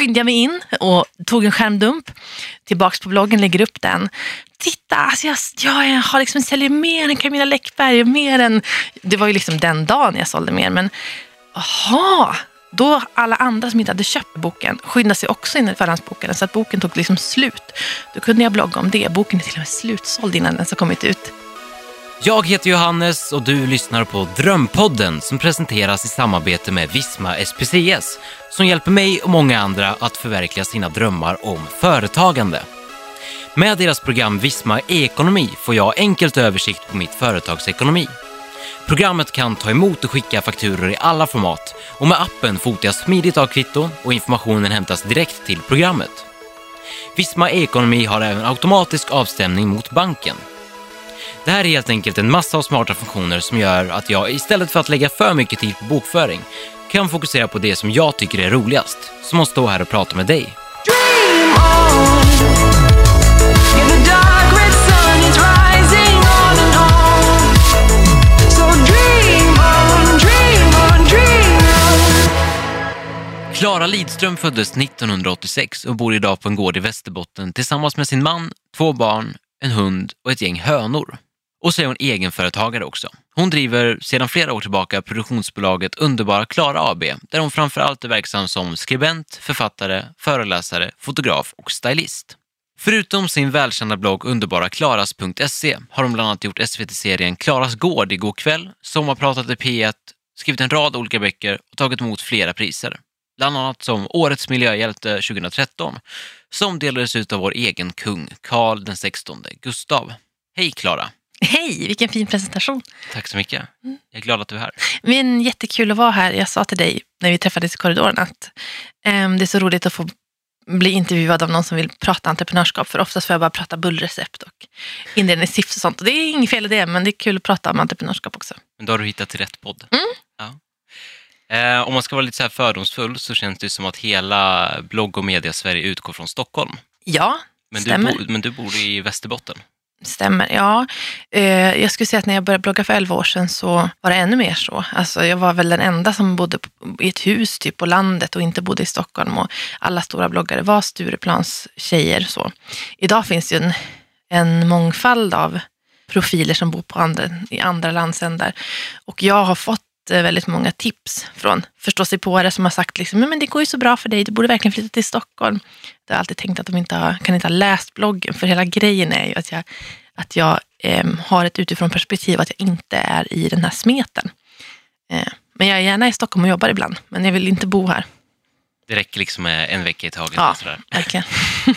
skyndade jag mig in och tog en skärmdump. Tillbaks på bloggen, lägger upp den. Titta, alltså jag, jag har liksom säljer mer än Camilla Läckberg. Mer än, det var ju liksom den dagen jag sålde mer. Men aha, då alla andra som inte hade köpt boken skyndade sig också in i förhandsboken. Så att boken tog liksom slut. Då kunde jag blogga om det. Boken är till och med slutsåld innan den ens har kommit ut. Jag heter Johannes och du lyssnar på Drömpodden som presenteras i samarbete med Visma SPCS som hjälper mig och många andra att förverkliga sina drömmar om företagande. Med deras program Visma e-ekonomi får jag enkelt översikt på mitt företags ekonomi. Programmet kan ta emot och skicka fakturor i alla format och med appen fotar jag smidigt av kvitton och informationen hämtas direkt till programmet. Visma e-ekonomi har även automatisk avstämning mot banken. Det här är helt enkelt en massa av smarta funktioner som gör att jag istället för att lägga för mycket tid på bokföring kan fokusera på det som jag tycker är roligast, som att stå här och prata med dig. Klara Lidström föddes 1986 och bor idag på en gård i Västerbotten tillsammans med sin man, två barn, en hund och ett gäng hönor. Och så är hon egenföretagare också. Hon driver sedan flera år tillbaka produktionsbolaget Underbara Klara AB där hon framförallt är verksam som skribent, författare, föreläsare, fotograf och stylist. Förutom sin välkända blogg underbaraklaras.se har hon bland annat gjort SVT-serien Klaras gård igår kväll, sommarpratat i P1, skrivit en rad olika böcker och tagit emot flera priser. Bland annat som Årets miljöhjälte 2013 som delades ut av vår egen kung Karl XVI Gustav. Hej Klara! Hej, vilken fin presentation. Tack så mycket. Jag är glad att du är här. Men jättekul att vara här. Jag sa till dig när vi träffades i korridoren att ehm, det är så roligt att få bli intervjuad av någon som vill prata entreprenörskap. För oftast får jag bara prata bullrecept och inredningstips och sånt. Och det är inget fel i det, men det är kul att prata om entreprenörskap också. Men då har du hittat rätt podd. Mm. Ja. Eh, om man ska vara lite så här fördomsfull så känns det som att hela blogg och media-Sverige utgår från Stockholm. Ja, Men du, stämmer. bo, men du bor i Västerbotten. Stämmer, ja. Eh, jag skulle säga att när jag började blogga för 11 år sedan så var det ännu mer så. Alltså, jag var väl den enda som bodde på, i ett hus typ på landet och inte bodde i Stockholm. Och alla stora bloggare var Stureplans tjejer. Så. Idag finns det ju en, en mångfald av profiler som bor på andra, i andra landsändar. Och jag har fått eh, väldigt många tips från förståsigpåare som har sagt liksom, men det går ju så bra för dig, du borde verkligen flytta till Stockholm. Jag har alltid tänkt att de inte har, kan inte ha läst bloggen, för hela grejen är ju att jag, att jag em, har ett utifrån perspektiv att jag inte är i den här smeten. Eh, men jag är gärna i Stockholm och jobbar ibland, men jag vill inte bo här. Det räcker liksom med en vecka i taget. Ja. Verkligen.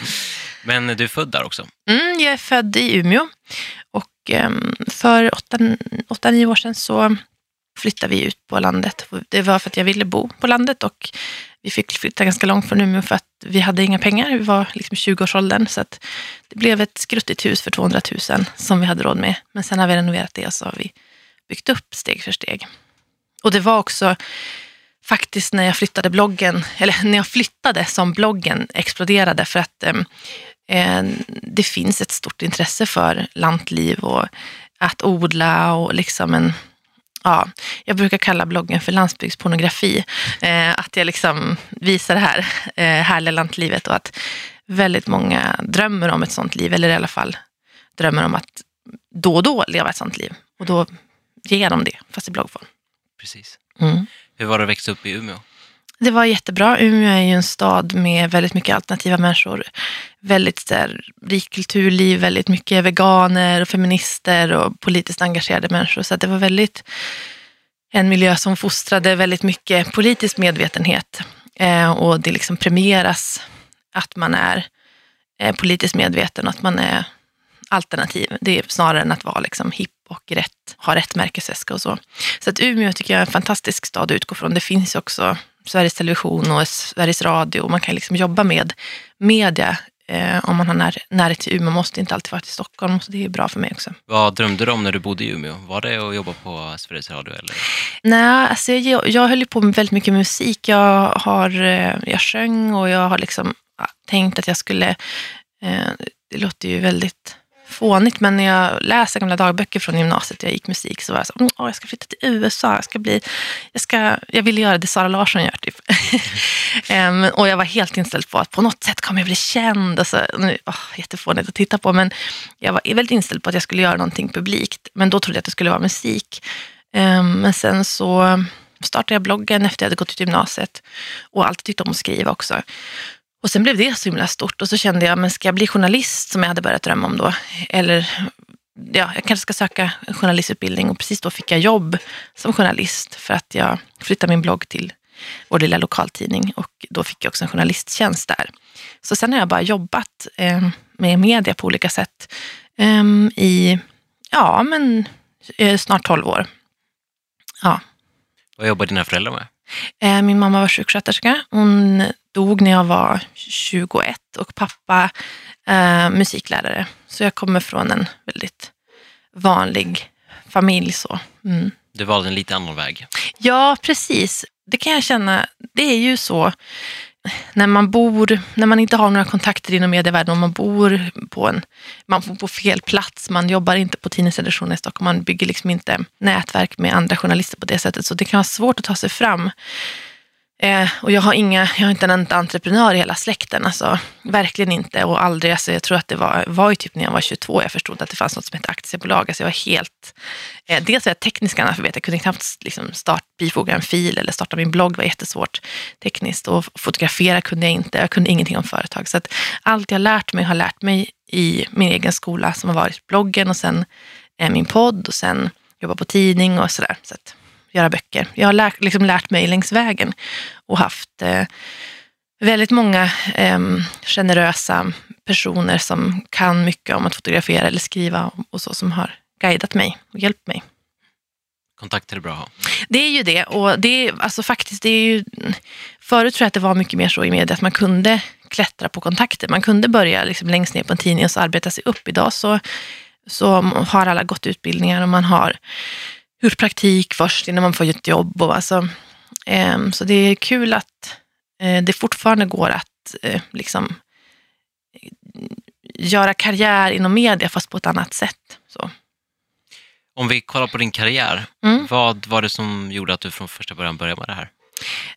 Men du är född där också. Mm, jag är född i Umeå och em, för åtta, åtta, nio år sedan så flyttade vi ut på landet. Det var för att jag ville bo på landet och vi fick flytta ganska långt från Umeå för att vi hade inga pengar. Vi var liksom 20-årsåldern så att det blev ett skruttigt hus för 200 000 som vi hade råd med. Men sen har vi renoverat det och så har vi byggt upp steg för steg. Och det var också faktiskt när jag flyttade bloggen, eller när jag flyttade som bloggen exploderade för att ehm, eh, det finns ett stort intresse för lantliv och att odla och liksom en Ja, jag brukar kalla bloggen för landsbygdspornografi. Eh, att jag liksom visar det här eh, härliga lantlivet och att väldigt många drömmer om ett sånt liv, eller i alla fall drömmer om att då och då leva ett sånt liv. Och då ger jag dem det, fast i bloggform. Precis. Mm. Hur var det att växa upp i Umeå? Det var jättebra. Umeå är ju en stad med väldigt mycket alternativa människor. Väldigt där, rik kulturliv, väldigt mycket veganer och feminister och politiskt engagerade människor. Så att det var väldigt en miljö som fostrade väldigt mycket politisk medvetenhet. Eh, och det liksom premieras att man är eh, politiskt medveten och att man är alternativ. Det är snarare än att vara liksom hipp och rätt, ha rätt märkesväska och så. Så att Umeå tycker jag är en fantastisk stad att utgå från. Det finns ju också Sveriges Television och Sveriges Radio. Man kan liksom jobba med media eh, om man har när, närhet till Umeå. Man måste inte alltid vara till Stockholm, så det är bra för mig också. Vad drömde du om när du bodde i Umeå? Var det att jobba på Sveriges Radio? Eller? Nej, alltså jag, jag höll på med väldigt mycket musik. Jag, har, eh, jag sjöng och jag har liksom tänkt att jag skulle... Eh, det låter ju väldigt fånigt, men när jag läser gamla dagböcker från gymnasiet, jag gick musik, så var jag så åh, jag ska flytta till USA, jag ska bli, jag, ska, jag ville göra det Sara Larsson gör typ. um, och jag var helt inställd på att på något sätt kommer jag bli känd. Och så, nu, åh, jättefånigt att titta på, men jag var väldigt inställd på att jag skulle göra någonting publikt. Men då trodde jag att det skulle vara musik. Um, men sen så startade jag bloggen efter jag hade gått ut gymnasiet och alltid tyckt om att skriva också. Och sen blev det så himla stort och så kände jag, men ska jag bli journalist som jag hade börjat drömma om då? Eller ja, jag kanske ska söka en journalistutbildning och precis då fick jag jobb som journalist för att jag flyttade min blogg till vår lilla lokaltidning och då fick jag också en journalisttjänst där. Så sen har jag bara jobbat eh, med media på olika sätt eh, i, ja men eh, snart 12 år. Ja. Vad jobbar dina föräldrar med? Eh, Min mamma var sjuksköterska. Hon dog när jag var 21 och pappa eh, musiklärare. Så jag kommer från en väldigt vanlig familj. Så. Mm. Du valde en lite annan väg. Ja, precis. Det kan jag känna. Det är ju så när man bor, när man inte har några kontakter inom medievärlden och man bor på en, man bor på fel plats, man jobbar inte på tidningsredaktionen i Stockholm, man bygger liksom inte nätverk med andra journalister på det sättet, så det kan vara svårt att ta sig fram. Eh, och jag har, inga, jag har inte en enda entreprenör i hela släkten, alltså, verkligen inte. Och aldrig, alltså, jag tror att det var, var ju typ när jag var 22 jag förstod att det fanns något som hette aktiebolag. Alltså, jag var helt, eh, dels var jag teknisk analfabet, jag kunde knappt liksom, start, bifoga en fil eller starta min blogg, det var jättesvårt tekniskt. Och fotografera kunde jag inte, jag kunde ingenting om företag. Så att allt jag lärt mig har lärt mig i min egen skola som har varit bloggen och sen eh, min podd och sen jobba på tidning och sådär. Så att, göra böcker. Jag har lärt, liksom lärt mig längs vägen och haft eh, väldigt många eh, generösa personer som kan mycket om att fotografera eller skriva och så som har guidat mig och hjälpt mig. Kontakter är bra att ha. Det är ju det. Och det är, alltså faktiskt, det är ju, förut tror jag att det var mycket mer så i media att man kunde klättra på kontakter. Man kunde börja liksom längst ner på en tidning och så arbeta sig upp. Idag så, så har alla gått utbildningar och man har gjort praktik först innan man får ett jobb. Och alltså, ehm, så det är kul att eh, det fortfarande går att eh, liksom, göra karriär inom media fast på ett annat sätt. Så. Om vi kollar på din karriär, Mm. vad var det som gjorde att du från första början började med det här?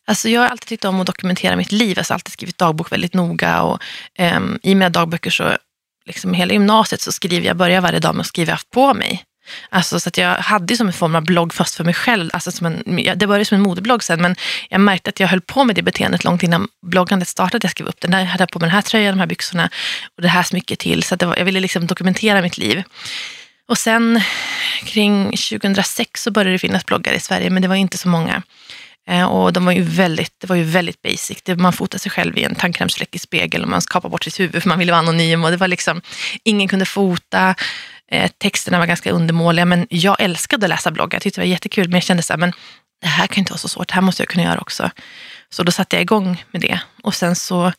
Alltså jag har alltid tyckt om att dokumentera mitt liv. Alltså alltid skrivit dagbok väldigt noga. Och, um, I mina dagböcker så, liksom hela gymnasiet så skriver jag, börjar varje dag med att skriva haft på mig. Alltså så att jag hade som en form av blogg fast för mig själv. Alltså som en, det började som en modeblogg sen men jag märkte att jag höll på med det beteendet långt innan bloggandet startade. Jag skrev upp den där, hade jag på mig den här tröjan, de här byxorna och det här smycket till. Så att det var, jag ville liksom dokumentera mitt liv. Och sen kring 2006 så började det finnas bloggar i Sverige men det var inte så många. Eh, och de var ju väldigt, det var ju väldigt basic. Man fotade sig själv i en tandkrämsfläck i spegel och man skapade bort sitt huvud för man ville vara anonym. Och det var liksom, ingen kunde fota. Eh, texterna var ganska undermåliga men jag älskade att läsa bloggar. Jag tyckte det var jättekul men jag kände så här, men det här kan inte vara så svårt. Det här måste jag kunna göra också. Så då satte jag igång med det. Och sen så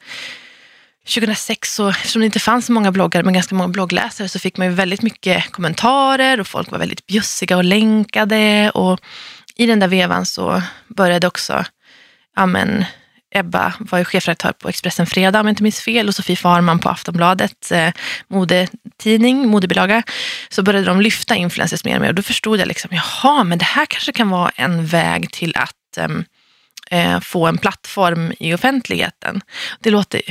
2006, så, eftersom det inte fanns så många bloggare men ganska många bloggläsare så fick man ju väldigt mycket kommentarer och folk var väldigt bjussiga och länkade. Och i den där vevan så började också, ja men, Ebba var ju chefredaktör på Expressen Fredag om jag inte minns fel och Sofie Farman på Aftonbladet, eh, modetidning, modebilaga. Så började de lyfta influencers mer och mer och då förstod jag liksom, jaha, men det här kanske kan vara en väg till att ehm, eh, få en plattform i offentligheten. Det låter,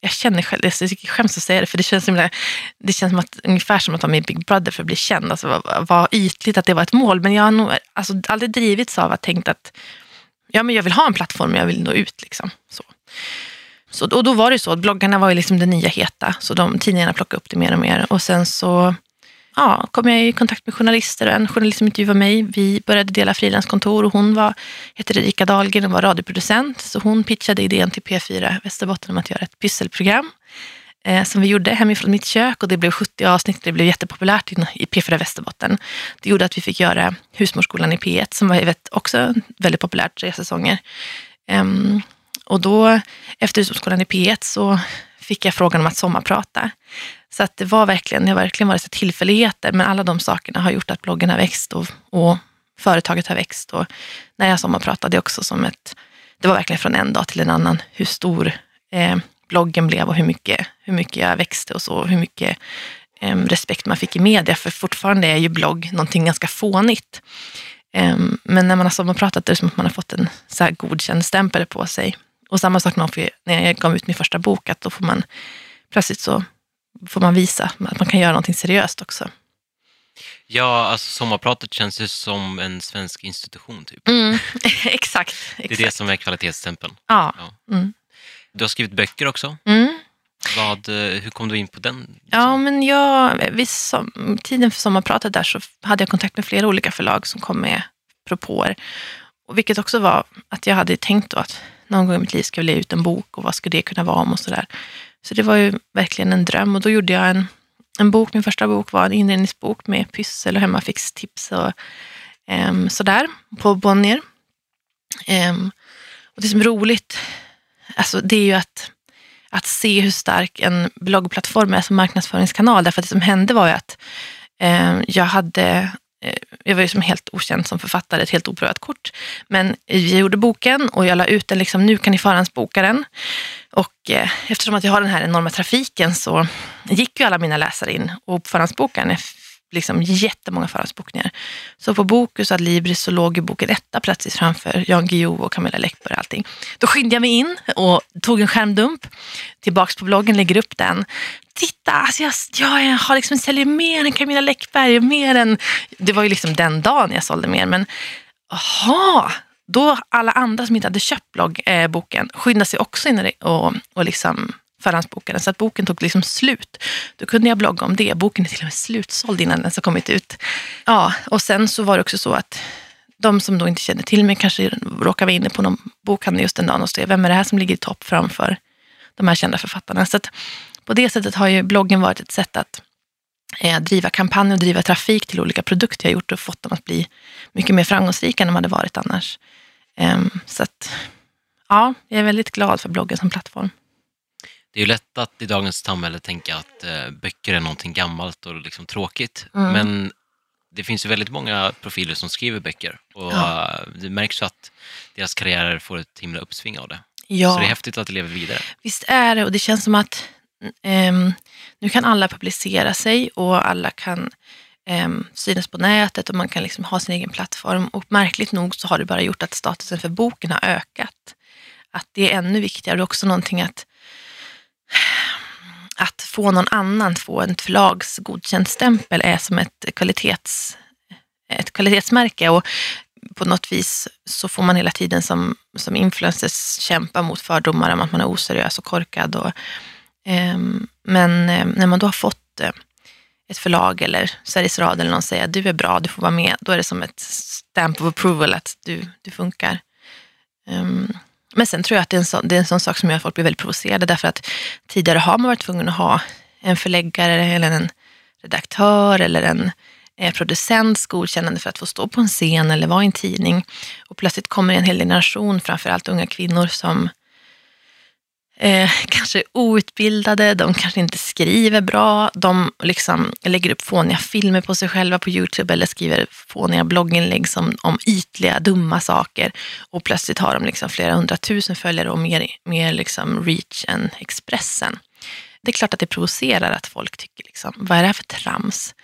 jag känner själv, jag skäms att säga det, för det känns, som, det känns som att, ungefär som att vara med i Big Brother för att bli känd. Alltså, vad, vad ytligt att det var ett mål, men jag har nog alltså, aldrig drivits av att tänkt att ja, men jag vill ha en plattform, jag vill nå ut. Liksom. Så. Så, och då var det så, att bloggarna var ju liksom det nya heta, så de, tidningarna plockade upp det mer och mer. Och sen så ja, kom jag i kontakt med journalister och en journalist som intervjuade mig. Vi började dela frilanskontor och hon var, hette Erika Dahlgren och var radioproducent. Så hon pitchade idén till P4 Västerbotten om att göra ett pysselprogram eh, som vi gjorde hemifrån mitt kök och det blev 70 avsnitt. Det blev jättepopulärt i, i P4 Västerbotten. Det gjorde att vi fick göra Husmorsskolan i P1 som var vet, också väldigt populärt tre säsonger. Ehm, och då efter Husmorsskolan i P1 så fick jag frågan om att sommarprata. Så att det var verkligen, det har verkligen varit så tillfälligheter, men alla de sakerna har gjort att bloggen har växt och, och företaget har växt. Och när jag sommarpratade det också som ett, det var verkligen från en dag till en annan hur stor eh, bloggen blev och hur mycket, hur mycket jag växte och så, hur mycket em, respekt man fick i media, för fortfarande är ju blogg någonting ganska fånigt. Em, men när man har sommarpratat är det som att man har fått en så här godkänd stämpel på sig. Och samma sak när man får- när jag gav ut min första bok, att då får man plötsligt så får man visa att man kan göra någonting seriöst också. Ja, alltså sommarpratet känns ju som en svensk institution typ. Mm. exakt. Det är exakt. det som är kvalitetsstämpeln. Ja. Ja. Mm. Du har skrivit böcker också. Mm. Vad, eh, hur kom du in på den? liksom? Ja, men jag, vid som, tiden för sommarpratet där så hade jag kontakt med flera olika förlag som kom med propåer. Och vilket också var att jag hade tänkt då att någon gång i mitt liv ska jag ge ut en bok och vad skulle det kunna vara om och sådär. Så det var ju verkligen en dröm och då gjorde jag en, en bok. Min första bok var en inredningsbok med pyssel och hemmafixtips och um, sådär på Bonnier. Ehm, och det som är roligt, alltså det är ju att att se hur stark en bloggplattform är som marknadsföringskanal. Därför att det som hände var ju att eh, jag hade eh, jag var ju som helt okänd som författare, ett helt oprövat kort. Men jag gjorde boken och jag la ut den, liksom, nu kan ni förhandsboka den. Och eh, eftersom att jag har den här enorma trafiken så gick ju alla mina läsare in och förhandsbokade den. Liksom jättemånga förhandsbokningar. Så på Bokus och Adlibris så låg ju boken etta plötsligt framför Jan Guillou och Camilla Läckberg och allting. Då skyndade jag mig in och tog en skärmdump tillbaks på bloggen, lägger upp den. Titta, alltså jag, jag har liksom säljer mer än Camilla Läckberg, mer än... Det var ju liksom den dagen jag sålde mer, men aha, då alla andra som inte hade köpt blogg, eh, boken skyndade sig också in och, och liksom förhandsbokade. Så att boken tog liksom slut. Då kunde jag blogga om det. Boken är till och med slutsåld innan den ens har kommit ut. Ja, och sen så var det också så att de som då inte känner till mig kanske råkar vara inne på någon bokhandel just den dagen och se vem är det här som ligger i topp framför de här kända författarna. Så att på det sättet har ju bloggen varit ett sätt att eh, driva kampanjer och driva trafik till olika produkter jag gjort och fått dem att bli mycket mer framgångsrika än de hade varit annars. Eh, så att, ja, jag är väldigt glad för bloggen som plattform. Det är ju lätt att i dagens samhälle tänka att eh, böcker är någonting gammalt och liksom tråkigt. Mm. Men det finns ju väldigt många profiler som skriver böcker och Ja. eh, det märks ju att deras karriärer får ett himla uppsving av det. Ja. Så det är häftigt att det lever vidare. Visst är det och det känns som att ehm, nu kan alla publicera sig och alla kan um, synas på nätet och man kan liksom ha sin egen plattform. Och märkligt nog så har det bara gjort att statusen för boken har ökat. Att det är ännu viktigare. Det är också någonting att att få någon annan få en förlags godkänd stämpel är som ett, kvalitets, ett kvalitetsmärke. Och på något vis så får man hela tiden som, som influencers kämpa mot fördomar om att man är oseriös och korkad. Och, eh, men eh, när man då har fått eh, ett förlag eller Sveriges Radio eller någon säger att du är bra, du får vara med, då är det som ett stamp of approval att du, du funkar. Ehm, men sen tror jag att det är, en sån, det är en sån sak som gör att folk blir väldigt provocerade därför att tidigare har man varit tvungen att ha en förläggare eller en redaktör eller en eh, producents godkännande för att få stå på en scen eller vara i en tidning. Och plötsligt kommer en hel generation, framförallt unga kvinnor som eh, kanske outbildade, de kanske inte skriver bra, de liksom lägger upp fåniga filmer på sig själva på Youtube eller skriver fåniga blogginlägg som, om ytliga, dumma saker. Och plötsligt har de liksom flera hundratusen följare och mer, mer liksom reach än Expressen. Det är klart att det provocerar att folk tycker, liksom, vad är det här för trams?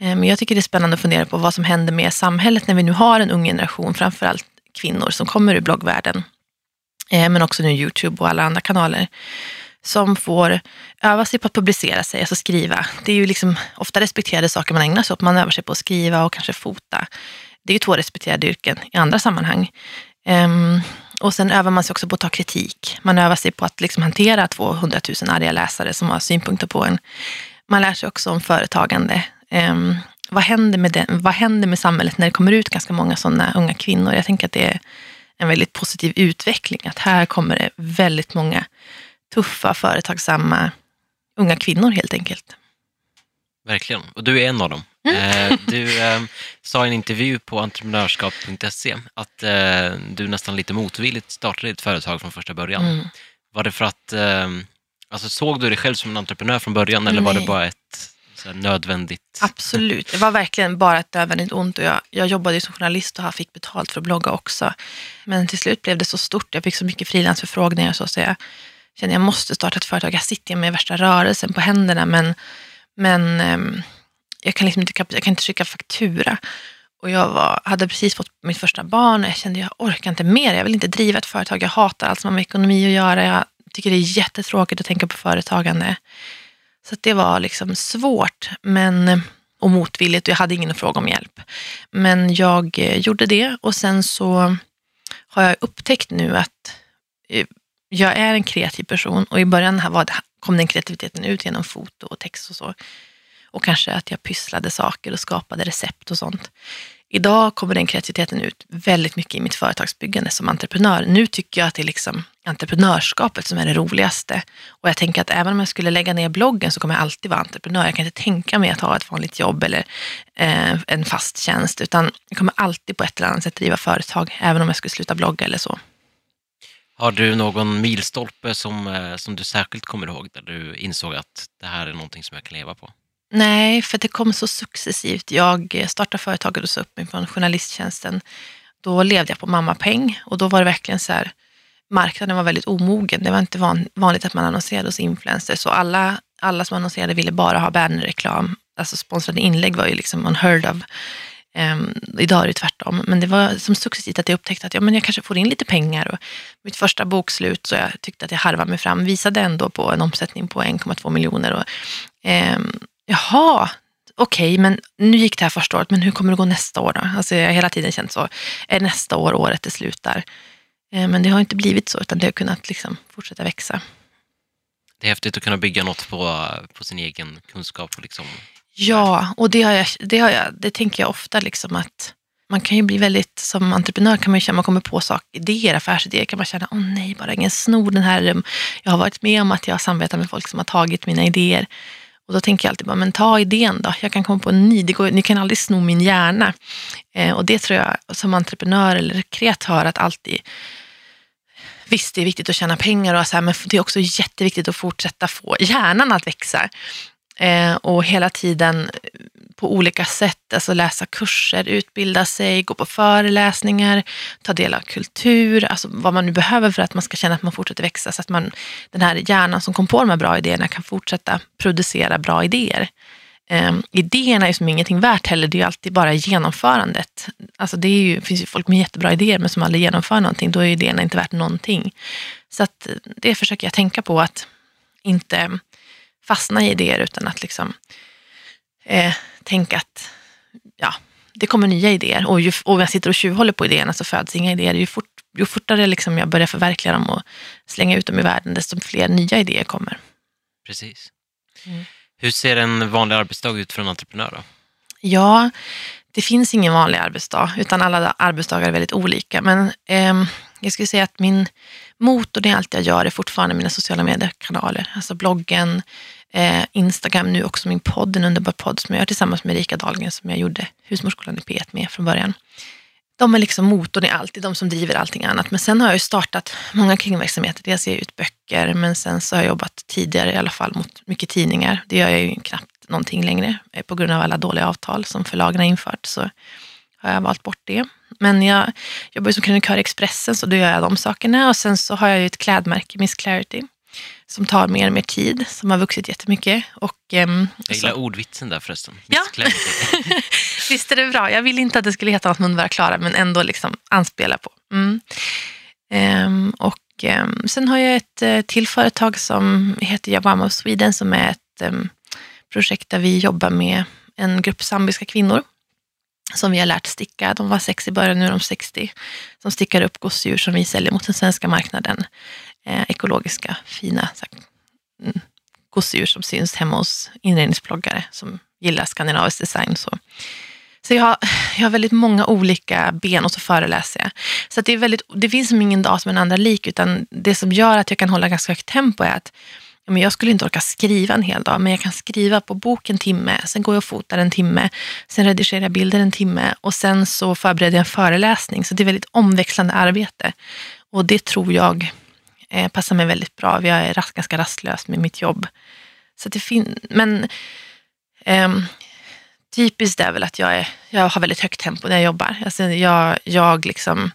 Eh, men jag tycker det är spännande att fundera på vad som händer med samhället när vi nu har en ung generation, framförallt kvinnor som kommer ur bloggvärlden, Eh, men också nu Youtube och alla andra kanaler, som får öva sig på att publicera sig, alltså skriva. Det är ju liksom ofta respekterade saker man ägnar sig åt. Man övar sig på att skriva och kanske fota. Det är ju två respekterade yrken i andra sammanhang. Um, och sen övar man sig också på att ta kritik. Man övar sig på att liksom hantera 200 000 arga läsare som har synpunkter på en. Man lär sig också om företagande. Um, vad, händer med den, vad händer med samhället när det kommer ut ganska många sådana unga kvinnor? Jag tänker att det är en väldigt positiv utveckling. Att här kommer det väldigt många tuffa, företagsamma unga kvinnor helt enkelt. Verkligen, och du är en av dem. Mm. Eh, du eh, sa i en intervju på entreprenörskap.se att eh, du nästan lite motvilligt startade ditt företag från första början. Mm. Var det för att, eh, alltså såg du dig själv som en entreprenör från början eller var det Nej. bara ett nödvändigt? Absolut, det var verkligen bara ett nödvändigt ont och jag, jag jobbade ju som journalist och fick betalt för att blogga också. Men till slut blev det så stort, jag fick så mycket frilansförfrågningar så, så jag kände jag måste starta ett företag. Jag sitter med värsta rörelsen på händerna men, Men ehm, jag kan liksom inte, jag kan inte skicka faktura. Och jag var, hade precis fått mitt första barn och jag kände jag orkar inte mer. Jag vill inte driva ett företag. Jag hatar allt som har med ekonomi att göra. Jag tycker det är jättetråkigt att tänka på företagande. Så att det var liksom svårt men, och motvilligt och jag hade ingen att fråga om hjälp. Men jag eh, gjorde det och sen så har jag upptäckt nu att eh, jag är en kreativ person och i början här var det, kom den kreativiteten ut genom foto och text och så. Och kanske att jag pysslade saker och skapade recept och sånt. Idag kommer den kreativiteten ut väldigt mycket i mitt företagsbyggande som entreprenör. Nu tycker jag att det är liksom entreprenörskapet som är det roligaste. Och jag tänker att även om jag skulle lägga ner bloggen så kommer jag alltid vara entreprenör. Jag kan inte tänka mig att ha ett vanligt jobb eller eh, en fast tjänst, utan jag kommer alltid på ett eller annat sätt driva företag, även om jag skulle sluta blogga eller så. Har du någon milstolpe som, eh, som du särskilt kommer ihåg där du insåg att det här är någonting som jag kan leva på? Nej, för det kom så successivt. Jag startade företaget och sa upp mig från journalisttjänsten. Då levde jag på mammapeng och då var det verkligen så här, marknaden var väldigt omogen. Det var inte van, vanligt att man annonserade hos influencers. Så alla, alla som annonserade ville bara ha bannerreklam. Alltså sponsrade inlägg var ju liksom unheard of. Um, idag är det tvärtom. Men det var som successivt att jag upptäckte att ja, men jag kanske får in lite pengar. Och mitt första bokslut, så jag tyckte att jag harvade mig fram, visade ändå på en omsättning på 1,2 miljoner. Och, um, jaha, okej, men nu gick det här första året, men hur kommer det gå nästa år då? Alltså jag har hela tiden känt så, är nästa år året det slutar? Eh, men det har inte blivit så, utan det har kunnat liksom fortsätta växa. Det är häftigt att kunna bygga något på, på sin egen kunskap. Liksom. Ja, och det, har jag, det, har jag, det tänker jag ofta liksom att man kan ju bli väldigt, som entreprenör kan man ju känna, man kommer på saker, idéer, affärsidéer, kan man känna, åh nej, bara ingen snor den här. Jag har varit med om att jag har samarbetat med folk som har tagit mina idéer. Och då tänker jag alltid bara, men ta idén då. Jag kan komma på en ny, det går, ni kan aldrig sno min hjärna. Eh, och det tror jag som entreprenör eller kreatör att alltid Visst, det är viktigt att tjäna pengar, och så här, men det är också jätteviktigt att fortsätta få hjärnan att växa. Eh, och hela tiden på olika sätt, alltså läsa kurser, utbilda sig, gå på föreläsningar, ta del av kultur, alltså vad man nu behöver för att man ska känna att man fortsätter växa, så att man, den här hjärnan som kom på de här bra idéerna kan fortsätta producera bra idéer. Um, idéerna är som ingenting värt heller, det är ju alltid bara genomförandet. Alltså det är ju, finns ju folk med jättebra idéer men som aldrig genomför någonting, då är idéerna inte värt någonting. Så att det försöker jag tänka på, att inte fastna i idéer utan att liksom eh, tänka att ja, det kommer nya idéer. Och, ju, och jag sitter och tjuvhåller på idéerna så föds inga idéer. Ju, fort, ju fortare liksom jag börjar förverkliga dem och slänga ut dem i världen, desto fler nya idéer kommer. Precis. Mm. Hur ser en vanlig arbetsdag ut för en entreprenör? Då? Ja, det finns ingen vanlig arbetsdag, utan alla arbetsdagar är väldigt olika. Men ehm, jag skulle säga att min motor i allt jag gör är fortfarande mina sociala mediekanaler. Alltså bloggen, eh, Instagram, nu också min podd, en underbar podd som jag gör tillsammans med Erika Dahlgren som jag gjorde Husmorsskolan i P1 med från början. De är liksom motorn i allt, det är de som driver allting annat. Men sen har jag ju startat många kringverksamheter. Dels ger jag ut böcker, men sen så har jag jobbat tidigare i alla fall mot mycket tidningar. Det gör jag ju knappt någonting längre eh, på grund av alla dåliga avtal som förlagen har infört. Så har jag valt bort det. Men jag jobbar ju som krönikör i Expressen, så då gör jag de sakerna. Och sen så har jag ju ett klädmärke, Miss Clarity, som tar mer och mer tid, som har vuxit jättemycket. Och, ehm, Jag så- gillar ordvitsen där förresten. Ja. Visst är det bra. Jag ville inte att det skulle heta något underbara Klara, men ändå liksom anspela på. Mm. Ehm, och ehm, sen har jag ett eh, till företag som heter Yawama of Sweden som är ett projekt där vi jobbar med en grupp zambiska kvinnor som vi har lärt sticka. De var sex i början, nu är de 60. Som stickar upp gosedjur som vi säljer mot den svenska marknaden. Eh, ekologiska, fina så här, mm, gosedjur som syns hemma hos inredningsbloggare som gillar skandinavisk design. Så. Så jag har, jag har väldigt många olika ben och så föreläser jag. Så att det, är väldigt, det finns som ingen dag som en andra lik, utan det som gör att jag kan hålla ganska högt tempo är att men jag skulle inte orka skriva en hel dag, men jag kan skriva på bok en timme, sen går jag och fotar en timme, sen redigerar jag bilder en timme och sen så förbereder jag en föreläsning. Så det är väldigt omväxlande arbete. Och det tror jag eh, passar mig väldigt bra. Jag är rast, ganska rastlös med mitt jobb. Så det fin- men eh, typiskt är väl att jag, är, jag har väldigt högt tempo när jag jobbar. Alltså jag, jag liksom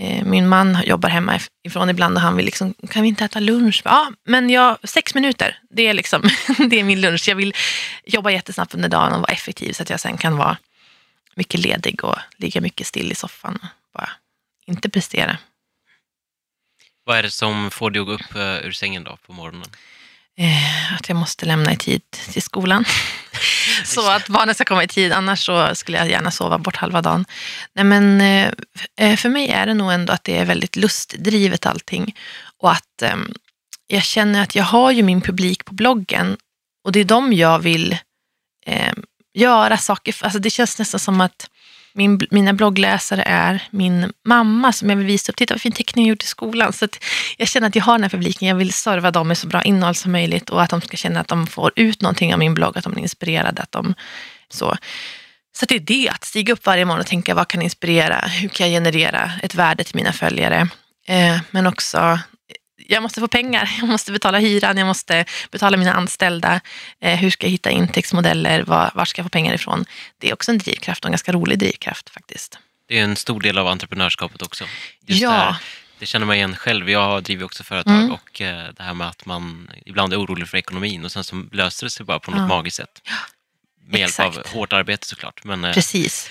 Eh, min man jobbar hemma ifrån ibland och han vill liksom, kan vi inte äta lunch? Ja, men jag, sex minuter, det är, liksom, det är min lunch. Jag vill jobba jättesnabbt under dagen och vara effektiv så att jag sen kan vara mycket ledig och ligga mycket still i soffan och bara inte prestera. Vad är det som får dig att gå upp eh, ur sängen då på morgonen? Eh, att jag måste lämna i tid till skolan. så att barnen ska komma i tid, annars så skulle jag gärna sova bort halva dagen. Nej, men, eh, för mig är det nog ändå att det är väldigt lustdrivet allting. Och att eh, jag känner att jag har ju min publik på bloggen och det är dem jag vill eh, göra saker för. Alltså det känns nästan som att min, mina bloggläsare är min mamma som jag vill visa upp. Titta vad fin teckning jag gjort i skolan. Så att jag känner att jag har den här publiken. Jag vill serva dem med så bra innehåll som möjligt och att de ska känna att de får ut någonting av min blogg, att de är inspirerade. Att de, så så det är det, att stiga upp varje morgon och tänka vad kan inspirera? Hur kan jag generera ett värde till mina följare? Eh, men också jag måste få pengar, jag måste betala hyran, jag måste betala mina anställda. Eh, hur ska jag hitta intäktsmodeller? Var, var ska jag få pengar ifrån? Det är också en drivkraft och en ganska rolig drivkraft faktiskt. Det är en stor del av entreprenörskapet också. Just Ja. det, här, det känner man igen själv. Jag driver också företag Mm. och eh, det här med att man ibland är orolig för ekonomin och sen så löser det sig bara på något Ja. magiskt sätt. Med hjälp av exakt. hårt arbete såklart. Men eh, Precis.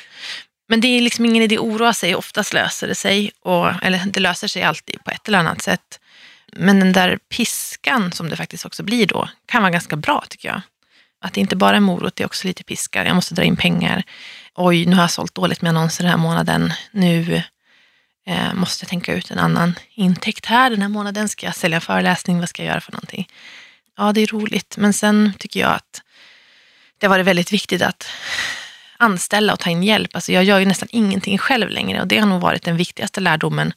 Men det är liksom ingen idé att oroa sig. Oftast löser det sig. Och, eller det löser sig alltid på ett eller annat sätt. Men den där piskan som det faktiskt också blir då kan vara ganska bra tycker jag. Att det inte bara är morot, det är också lite piska. Jag måste dra in pengar. Oj, nu har jag sålt dåligt med annonser den här månaden. Nu eh, måste jag tänka ut en annan intäkt här den här månaden. Ska jag sälja en föreläsning? Vad ska jag göra för någonting? Ja, det är roligt. Men sen tycker jag att det har varit väldigt viktigt att anställa och ta in hjälp. Alltså jag gör ju nästan ingenting själv längre och det har nog varit den viktigaste lärdomen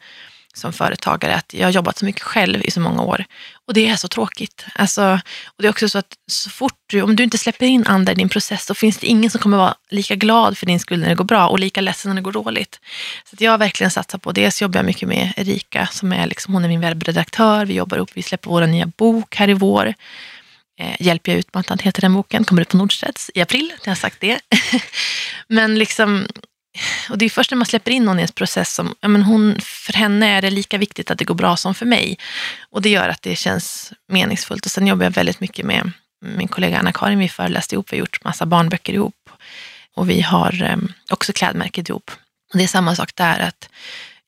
som företagare, att jag har jobbat så mycket själv i så många år. Och det är så tråkigt. Alltså, och det är också så att så fort du, om du inte släpper in andra i din process, så finns det ingen som kommer vara lika glad för din skull när det går bra och lika ledsen när det går dåligt. Så att jag har verkligen satsat på, dels jobbar jag mycket med Erika, som är liksom, hon är min webbredaktör, vi jobbar upp, vi släpper vår nya bok här i vår. Eh, Hjälper jag utmattad heter den boken, kommer ut på Nordstedts i april, jag har sagt det. Men liksom, och det är först när man släpper in någon i en process som, ja, men hon, för henne är det lika viktigt att det går bra som för mig. Och det gör att det känns meningsfullt. Och sen jobbar jag väldigt mycket med min kollega Anna-Karin, vi föreläste ihop, vi har gjort massa barnböcker ihop. Och vi har eh, också klädmärket ihop. Och det är samma sak där, att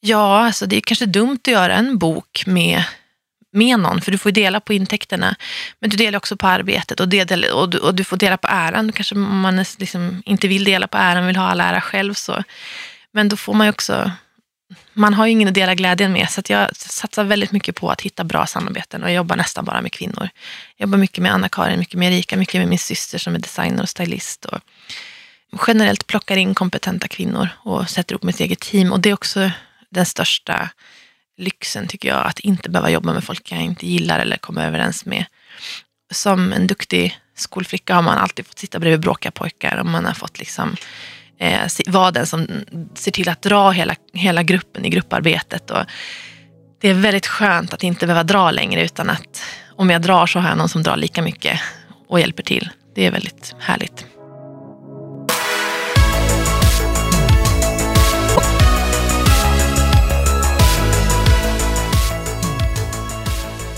ja, alltså det är kanske dumt att göra en bok med med någon, för du får ju dela på intäkterna. Men du delar också på arbetet och, del, och, du, och du får dela på äran. Kanske om man är liksom inte vill dela på äran, vill ha all ära själv. Så. Men då får man ju också, man har ju ingen att dela glädjen med. Så att jag satsar väldigt mycket på att hitta bra samarbeten och jag jobbar nästan bara med kvinnor. Jag jobbar mycket med Anna-Karin, mycket med Erika, mycket med min syster som är designer och stylist. Och generellt plockar in kompetenta kvinnor och sätter ihop mitt eget team. Och det är också den största lyxen tycker jag, att inte behöva jobba med folk jag inte gillar eller kommer överens med. Som en duktig skolflicka har man alltid fått sitta bredvid bråkiga pojkar och man har fått liksom eh, vara den som ser till att dra hela, hela gruppen i grupparbetet. Och det är väldigt skönt att inte behöva dra längre utan att om jag drar så har jag någon som drar lika mycket och hjälper till. Det är väldigt härligt.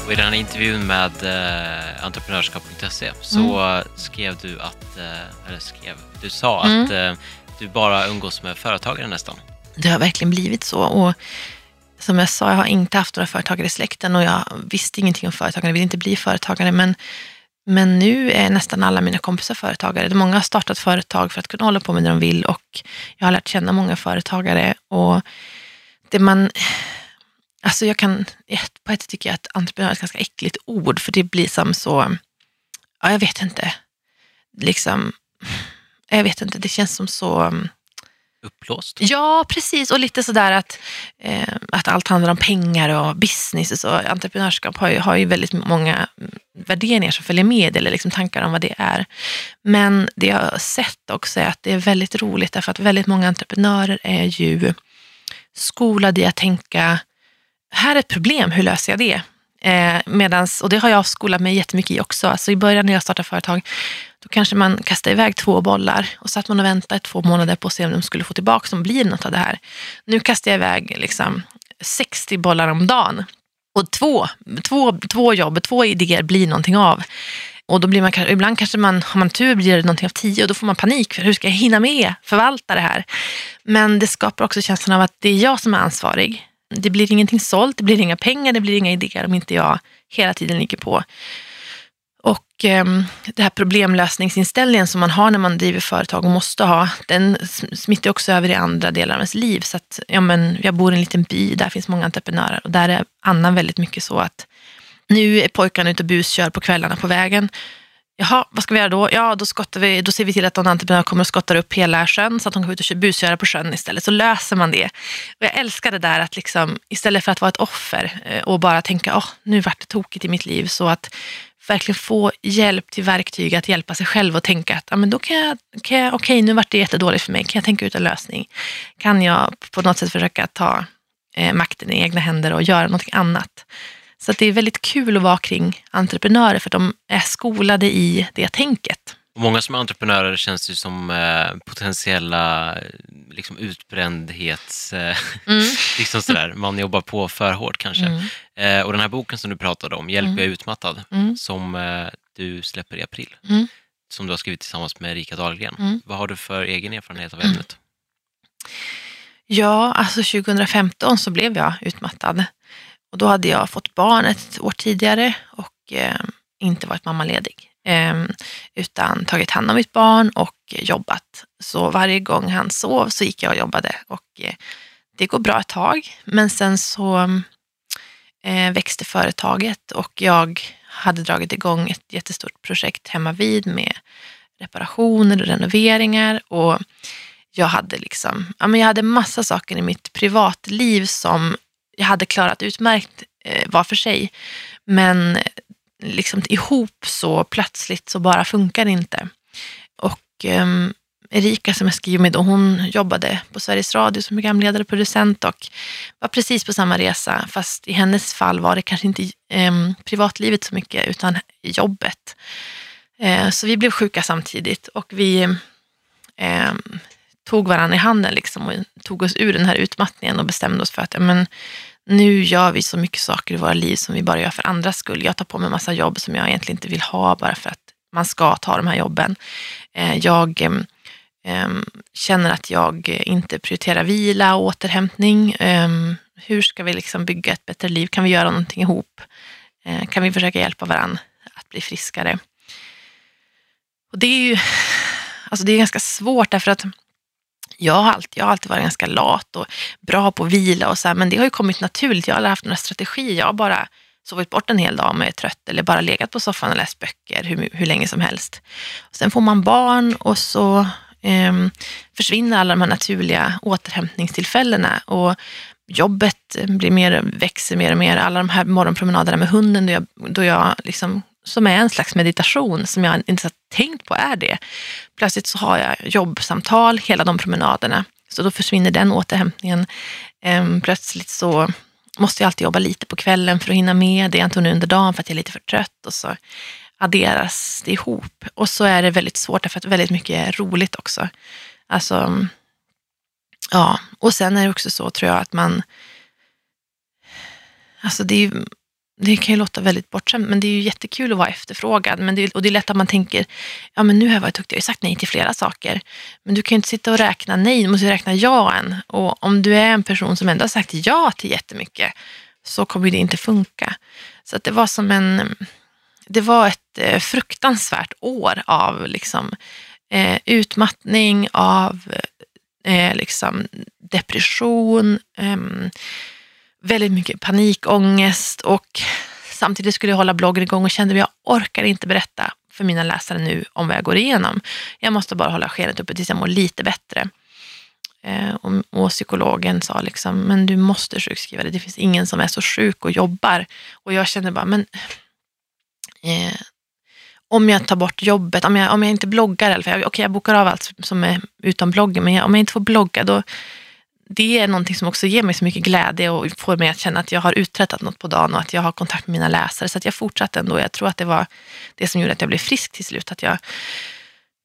Och I den här intervjun med eh, entreprenörskap.se så skrev du att, eh, eller skrev, du sa att eh, du bara umgås med företagare nästan. Det har verkligen blivit så. Och som jag sa, jag har inte haft några företagare i släkten och jag visste ingenting om företagare, jag vill inte bli företagare. Men, men nu är nästan alla mina kompisar företagare. Många har startat företag för att kunna hålla på med det de vill och jag har lärt känna många företagare. Och det man... Alltså jag kan, på ett sätt tycker jag att entreprenör är ett ganska äckligt ord, för det blir som så, ja jag vet inte, liksom, jag vet inte, det känns som så, Uppblåst. Ja, precis. Och lite sådär att, eh, att allt handlar om pengar och business. Och så. Entreprenörskap har ju, har ju väldigt många mm, värderingar som följer med, eller liksom tankar om vad det är. Men det jag har sett också är att det är väldigt roligt, därför att väldigt många entreprenörer är ju skolade i att tänka, här är ett problem, hur löser jag det? Eh, medans, och det har jag skolat mig jättemycket i också. Alltså I början när jag startade företag, då kanske man kastade iväg två bollar och satt man och väntade två månader på att se om de skulle få tillbaka, som blir något av det här. Nu kastar jag iväg liksom, 60 bollar om dagen. Och två, två, två jobb, två idéer blir någonting av. Och då blir man, ibland kanske man, har man tur blir det någonting av tio och då får man panik för hur ska jag hinna med förvalta det här? Men det skapar också känslan av att det är jag som är ansvarig. Det blir ingenting sålt, det blir inga pengar, det blir inga idéer om inte jag hela tiden ligger på. Och eh, det här problemlösningsinställningen som man har när man driver företag och måste ha, den smittar också över i andra delar av ens liv. Så att, ja, men, jag bor i en liten by, där finns många entreprenörer och där är Anna väldigt mycket så att nu är pojkarna ute och buskör på kvällarna på vägen. Jaha, vad ska vi göra då? Ja, då, skottar vi, då ser vi till att någon entreprenör kommer och skottar upp hela sjön så att de kan ut och busgöra busköra på sjön istället. Så löser man det. Och jag älskar det där att liksom, istället för att vara ett offer eh, och bara tänka, oh, nu vart det tokigt i mitt liv, så att verkligen få hjälp till verktyg att hjälpa sig själv och tänka att, ah, men då kan jag, kan jag okej nu vart det jättedåligt för mig, kan jag tänka ut en lösning? Kan jag på något sätt försöka ta eh, makten i egna händer och göra någonting annat? Så det är väldigt kul att vara kring entreprenörer för de är skolade i det tänket. Många som är entreprenörer känns ju som eh, potentiella liksom utbrändhets... Eh, liksom sådär. Man jobbar på för hårt kanske. Mm. Eh, och den här boken som du pratade om, Hjälp, jag är utmattad, Mm. som du släpper i april, Mm. som du har skrivit tillsammans med Erika Dahlgren. Mm. Vad har du för egen erfarenhet av ämnet? Ja, alltså 2015 så blev jag utmattad. Och då hade jag fått barn ett år tidigare och eh, inte varit mammaledig. Eh, utan tagit hand om mitt barn och jobbat. Så varje gång han sov så gick jag och jobbade. Och eh, det går bra ett tag. Men sen så eh, växte företaget och jag hade dragit igång ett jättestort projekt hemma vid med reparationer och renoveringar. Och jag hade liksom, ja men jag hade massa saker i mitt privatliv som jag hade klarat utmärkt eh, var för sig. Men liksom ihop så plötsligt så bara funkar det inte. Och ehm, Erika som jag skriver med då, hon jobbade på Sveriges Radio som programledare och producent och var precis på samma resa. Fast i hennes fall var det kanske inte ehm, privatlivet så mycket utan jobbet. Eh, så vi blev sjuka samtidigt och vi ehm, tog varandra i handen liksom och tog oss ur den här utmattningen och bestämde oss för att ja, men, nu gör vi så mycket saker i våra liv som vi bara gör för andras skull. Jag tar på mig massa jobb som jag egentligen inte vill ha bara för att man ska ta de här jobben. Eh, jag ehm, ehm, känner att jag inte prioriterar vila och återhämtning. Ehm, hur ska vi liksom bygga ett bättre liv? Kan vi göra någonting ihop? Eh, kan vi försöka hjälpa varandra att bli friskare? Och det är ju alltså det är ganska svårt därför att jag har, alltid, jag har alltid varit ganska lat och bra på att vila och så här, men det har ju kommit naturligt. Jag har aldrig haft några strategier. Jag har bara sovit bort en hel dag om jag är trött eller bara legat på soffan och läst böcker hur, hur länge som helst. Sen får man barn och så eh, försvinner alla de här naturliga återhämtningstillfällena och jobbet blir mer, växer mer och mer. Alla de här morgonpromenaderna med hunden då jag, då jag liksom, som är en slags meditation som jag inte har tänkt på är det. Plötsligt så har jag jobbsamtal hela de promenaderna. Så då försvinner den återhämtningen. Ehm, plötsligt så måste jag alltid jobba lite på kvällen för att hinna med det jag inte under dagen för att jag är lite för trött. Och så adderas det ihop. Och så är det väldigt svårt därför att väldigt mycket är roligt också. Alltså, ja. Och sen är det också så tror jag att man... Alltså det är ju det kan ju låta väldigt bortskämt, men det är ju jättekul att vara efterfrågad. Men det, och det är lätt att man tänker, ja men nu har jag varit duktig, jag har ju sagt nej till flera saker. Men du kan ju inte sitta och räkna nej, du måste ju räkna ja än. Och om du är en person som ändå har sagt ja till jättemycket, så kommer det inte funka. Så att det var som en, det var ett eh, fruktansvärt år av liksom, eh, utmattning, av eh, eh liksom depression, eh, väldigt mycket panikångest och samtidigt skulle jag hålla bloggen igång och kände att jag orkar inte berätta för mina läsare nu om vad jag går igenom. Jag måste bara hålla skenet uppe tills jag mår lite bättre. Eh, och, och psykologen sa liksom, men du måste sjukskriva dig. Det finns ingen som är så sjuk och jobbar. Och jag kände bara, men eh, om jag tar bort jobbet, om jag, om jag inte bloggar, okej okay, jag bokar av allt som är utom bloggen, men jag, om jag inte får blogga då det är någonting som också ger mig så mycket glädje och får mig att känna att jag har uträttat något på dagen och att jag har kontakt med mina läsare. Så att jag fortsatte ändå. Jag tror att det var det som gjorde att jag blev frisk till slut. Att jag,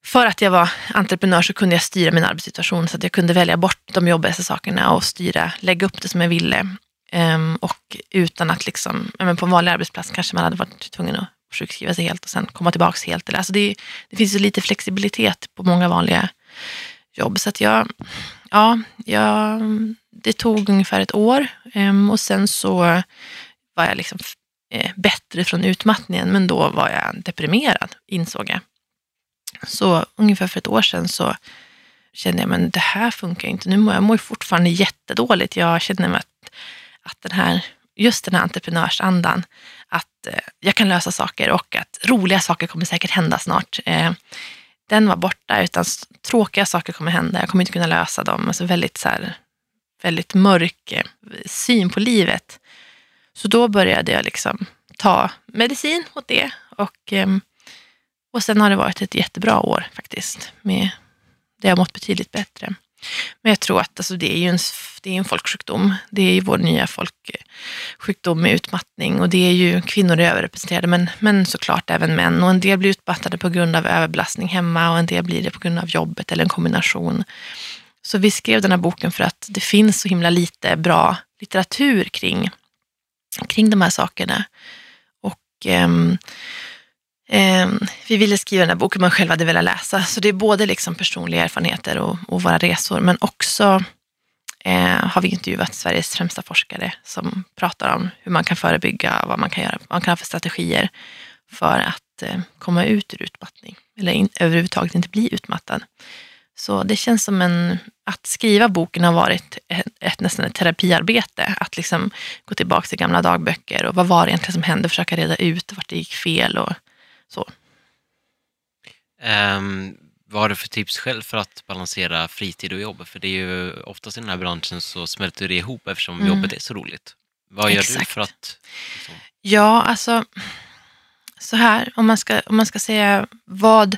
för att jag var entreprenör så kunde jag styra min arbetssituation så att jag kunde välja bort de jobbigaste sakerna och styra, lägga upp det som jag ville. Um, och utan att liksom, men på en vanlig arbetsplats kanske man hade varit tvungen att sjukskriva sig helt och sen komma tillbaka helt. Alltså det, det finns ju lite flexibilitet på många vanliga jobb. Så att jag, ja, jag, det tog ungefär ett år ehm, och sen så var jag liksom eh, bättre från utmattningen, men då var jag deprimerad, insåg jag. Så ungefär för ett år sedan så kände jag, men det här funkar inte. Nu mår jag mår fortfarande jättedåligt. Jag känner mig att, att den här, just den här entreprenörsandan, att eh, jag kan lösa saker och att roliga saker kommer säkert hända snart. Ehm, den var borta, utan tråkiga saker kommer hända. Jag kommer inte kunna lösa dem. Alltså väldigt, så här, väldigt mörk eh, syn på livet. Så då började jag liksom ta medicin åt det. Och, ehm, och sen har det varit ett jättebra år faktiskt. Med, det har mått betydligt bättre. Men jag tror att alltså, det är ju en, det är en folksjukdom. Det är ju vår nya folksjukdom med utmattning. Och det är ju kvinnor är överrepresenterade, men, men såklart även män. Och en del blir utmattade på grund av överbelastning hemma och en del blir det på grund av jobbet eller en kombination. Så vi skrev den här boken för att det finns så himla lite bra litteratur kring, kring de här sakerna. Och ehm, Ehm, vi ville skriva den här boken man själv hade velat läsa. Så det är både liksom personliga erfarenheter och, och våra resor, men också eh, har vi intervjuat Sveriges främsta forskare som pratar om hur man kan förebygga, vad man kan göra, vad man kan ha för strategier för att eh, komma ut ur utmattning eller in, överhuvudtaget inte bli utmattad. Så det känns som en, att skriva boken har varit ett, ett, nästan ett terapiarbete. Att liksom gå tillbaka till gamla dagböcker och vad var det egentligen som hände, försöka reda ut vart det gick fel och så. Ehm, vad har du för tips själv för att balansera fritid och jobb? För det är ju oftast i den här branschen så smälter det ihop eftersom Mm. jobbet är så roligt. Vad gör du Exakt. för att... Liksom, Ja, alltså så här, om man ska, om man ska säga vad,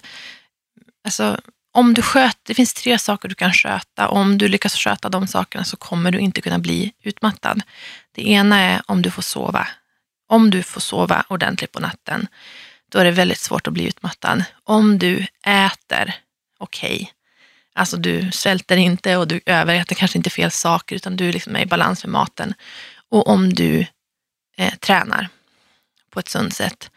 alltså om du sköter, det finns tre saker du kan sköta. Om du lyckas sköta de sakerna så kommer du inte kunna bli utmattad. Det ena är om du får sova. Om du får sova ordentligt på natten, då är det väldigt svårt att bli utmattad. Om du äter okej, alltså du svälter inte och du överäter kanske inte fel saker, utan du liksom är i balans med maten. Och om du eh, tränar på ett sunt sätt,